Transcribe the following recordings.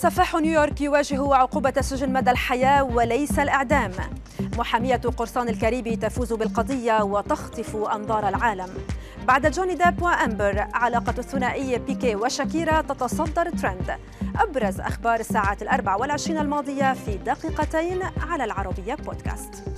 سفاح نيويورك يواجه عقوبة السجن مدى الحياة وليس الإعدام. محامية قرصان الكاريبي تفوز بالقضية وتخطف أنظار العالم. بعد جوني ديب وأمبر علاقة الثنائي بيكيه وشاكيرا تتصدر ترند. أبرز أخبار الساعات الأربع والعشرين الماضية في دقيقتين على العربية بودكاست.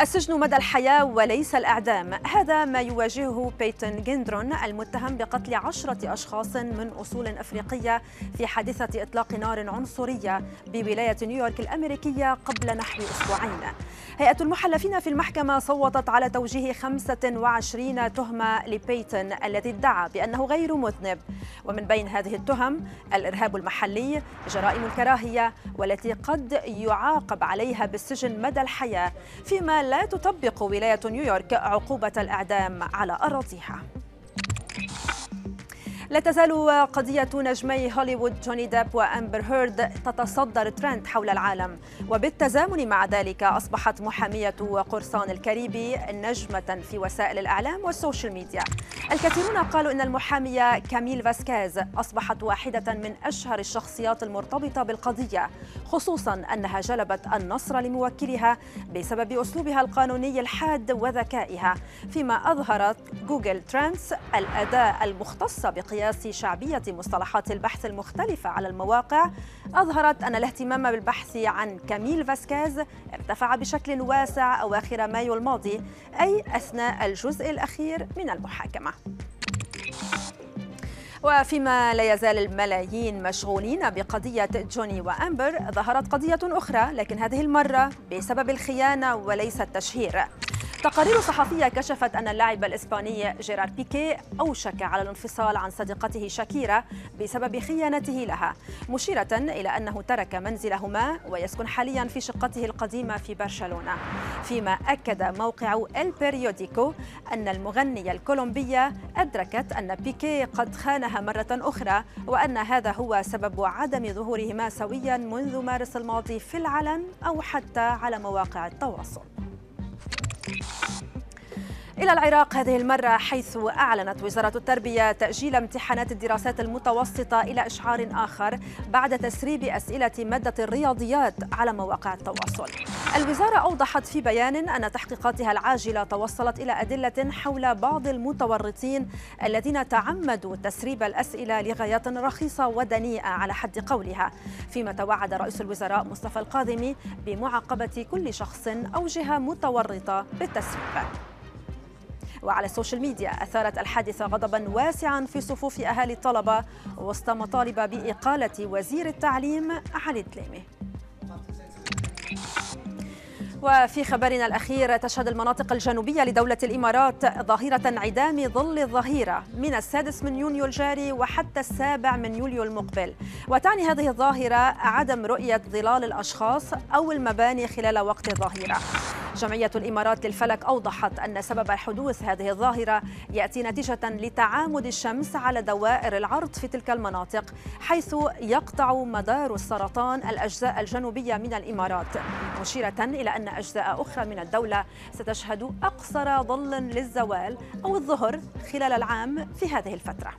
السجن مدى الحياة وليس الإعدام. هذا ما يواجهه بيتن جندرون المتهم بقتل عشرة أشخاص من أصول أفريقية في حادثة إطلاق نار عنصرية بولاية نيويورك الأمريكية قبل نحو أسبوعين. هيئة المحلفين في المحكمة صوتت على توجيه 25 تهمة لبيتن الذي ادعى بأنه غير مذنب. ومن بين هذه التهم الإرهاب المحلي جرائم الكراهية والتي قد يعاقب عليها بالسجن مدى الحياة فيما لا تطبق ولاية نيويورك عقوبة الإعدام على أراضيها. لا تزال قضية نجمي هوليوود جوني ديب وأمبر هيرد تتصدر ترند حول العالم. وبالتزامن مع ذلك أصبحت محامية قرصان الكاريبي نجمة في وسائل الإعلام وال social media. الكثيرون قالوا إن المحامية كاميل فاسكاز أصبحت واحدة من أشهر الشخصيات المرتبطة بالقضية خصوصا أنها جلبت النصر لموكلها بسبب أسلوبها القانوني الحاد وذكائها فيما أظهرت Google Trends الأداة المختصة بقياس قياس شعبية مصطلحات البحث المختلفة على المواقع أظهرت أن الاهتمام بالبحث عن كاميل فاسكاز ارتفع بشكل واسع أواخر مايو الماضي أي أثناء الجزء الأخير من المحاكمة. وفيما لا يزال الملايين مشغولين بقضية جوني وأمبر ظهرت قضية أخرى لكن هذه المرة بسبب الخيانة وليس التشهير. تقارير صحفية كشفت أن اللاعب الإسباني جيرار بيكي أوشك على الانفصال عن صديقته شاكيرا بسبب خيانته لها مشيرة إلى أنه ترك منزلهما ويسكن حاليا في شقته القديمة في برشلونة. فيما أكد موقع البريوديكو أن المغنية الكولومبية أدركت أن بيكي قد خانها مرة أخرى وأن هذا هو سبب عدم ظهورهما سويا منذ مارس الماضي في العلن أو حتى على مواقع التواصل. Bye. إلى العراق هذه المرة حيث أعلنت وزارة التربية تأجيل امتحانات الدراسات المتوسطة إلى إشعار آخر بعد تسريب أسئلة مادة الرياضيات على مواقع التواصل. الوزارة أوضحت في بيان أن تحقيقاتها العاجلة توصلت إلى أدلة حول بعض المتورطين الذين تعمدوا تسريب الأسئلة لغايات رخيصة ودنيئة على حد قولها، فيما توعد رئيس الوزراء مصطفى القاضمي بمعاقبة كل شخص أو جهة متورطة بالتسريب. وعلى ال social media أثارت الحادثة غضبا واسعا في صفوف أهالي الطلبة وسط مطالب بإقالة وزير التعليم علي الدليمي وفي خبرنا الأخير تشهد المناطق الجنوبية لدولة الإمارات ظاهرة انعدام ظل الظهيرة من السادس من يونيو الجاري وحتى السابع من يوليو المقبل. وتعني هذه الظاهرة عدم رؤية ظلال الأشخاص أو المباني خلال وقت الظهيرة. جمعية الإمارات للفلك أوضحت أن سبب حدوث هذه الظاهرة يأتي نتيجة لتعامد الشمس على دوائر العرض في تلك المناطق حيث يقطع مدار السرطان الأجزاء الجنوبية من الإمارات مشيرة إلى أن أجزاء أخرى من الدولة ستشهد أقصر ظل للزوال أو الظهر خلال العام في هذه الفترة.